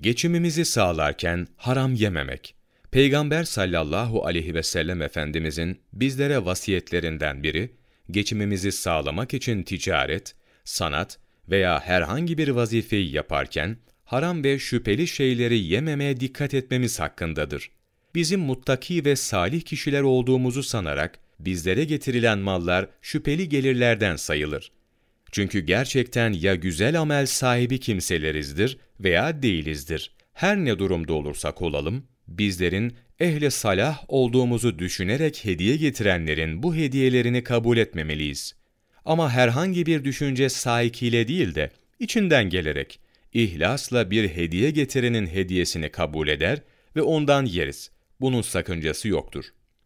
Geçimimizi sağlarken haram yememek. Peygamber sallallahu aleyhi ve sellem Efendimizin bizlere vasiyetlerinden biri, geçimimizi sağlamak için ticaret, sanat veya herhangi bir vazifeyi yaparken haram ve şüpheli şeyleri yememeye dikkat etmemiz hakkındadır. Bizim muttaki ve salih kişiler olduğumuzu sanarak bizlere getirilen mallar şüpheli gelirlerden sayılır. Çünkü gerçekten ya güzel amel sahibi kimselerizdir veya değilizdir. Her ne durumda olursak olalım, bizlerin ehli salah olduğumuzu düşünerek hediye getirenlerin bu hediyelerini kabul etmemeliyiz. Ama herhangi bir düşünce sahikiyle değil de içinden gelerek ihlasla bir hediye getirenin hediyesini kabul eder ve ondan yeriz. Bunun sakıncası yoktur.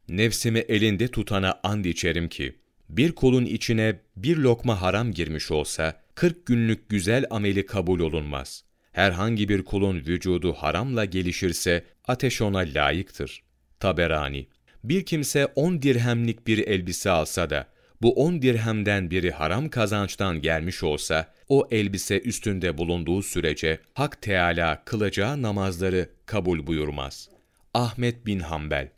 Nefsimi elinde tutana and içerim ki, bir kolun içine bir lokma haram girmiş olsa, 40 günlük güzel ameli kabul olunmaz. Herhangi bir kulun vücudu haramla gelişirse, ateş ona layıktır. Taberani Bir kimse 10 dirhemlik bir elbise alsa da, bu 10 dirhemden biri haram kazançtan gelmiş olsa, o elbise üstünde bulunduğu sürece Hak Teala kılacağı namazları kabul buyurmaz. Ahmet bin Hanbel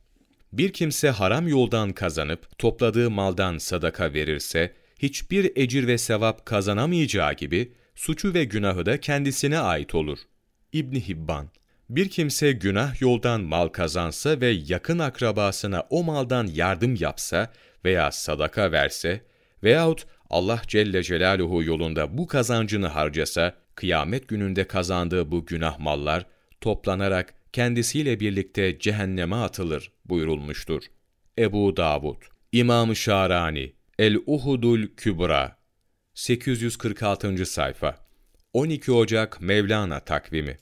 Bir kimse haram yoldan kazanıp topladığı maldan sadaka verirse, hiçbir ecir ve sevap kazanamayacağı gibi suçu ve günahı da kendisine ait olur. İbni Hibban Bir kimse günah yoldan mal kazansa ve yakın akrabasına o maldan yardım yapsa veya sadaka verse veyahut Allah Celle Celaluhu yolunda bu kazancını harcasa, kıyamet gününde kazandığı bu günah mallar toplanarak kendisiyle birlikte cehenneme atılır buyurulmuştur. Ebu Davud İmam-ı Şarani El-Uhudul Kübra 846. sayfa 12 Ocak Mevlana takvimi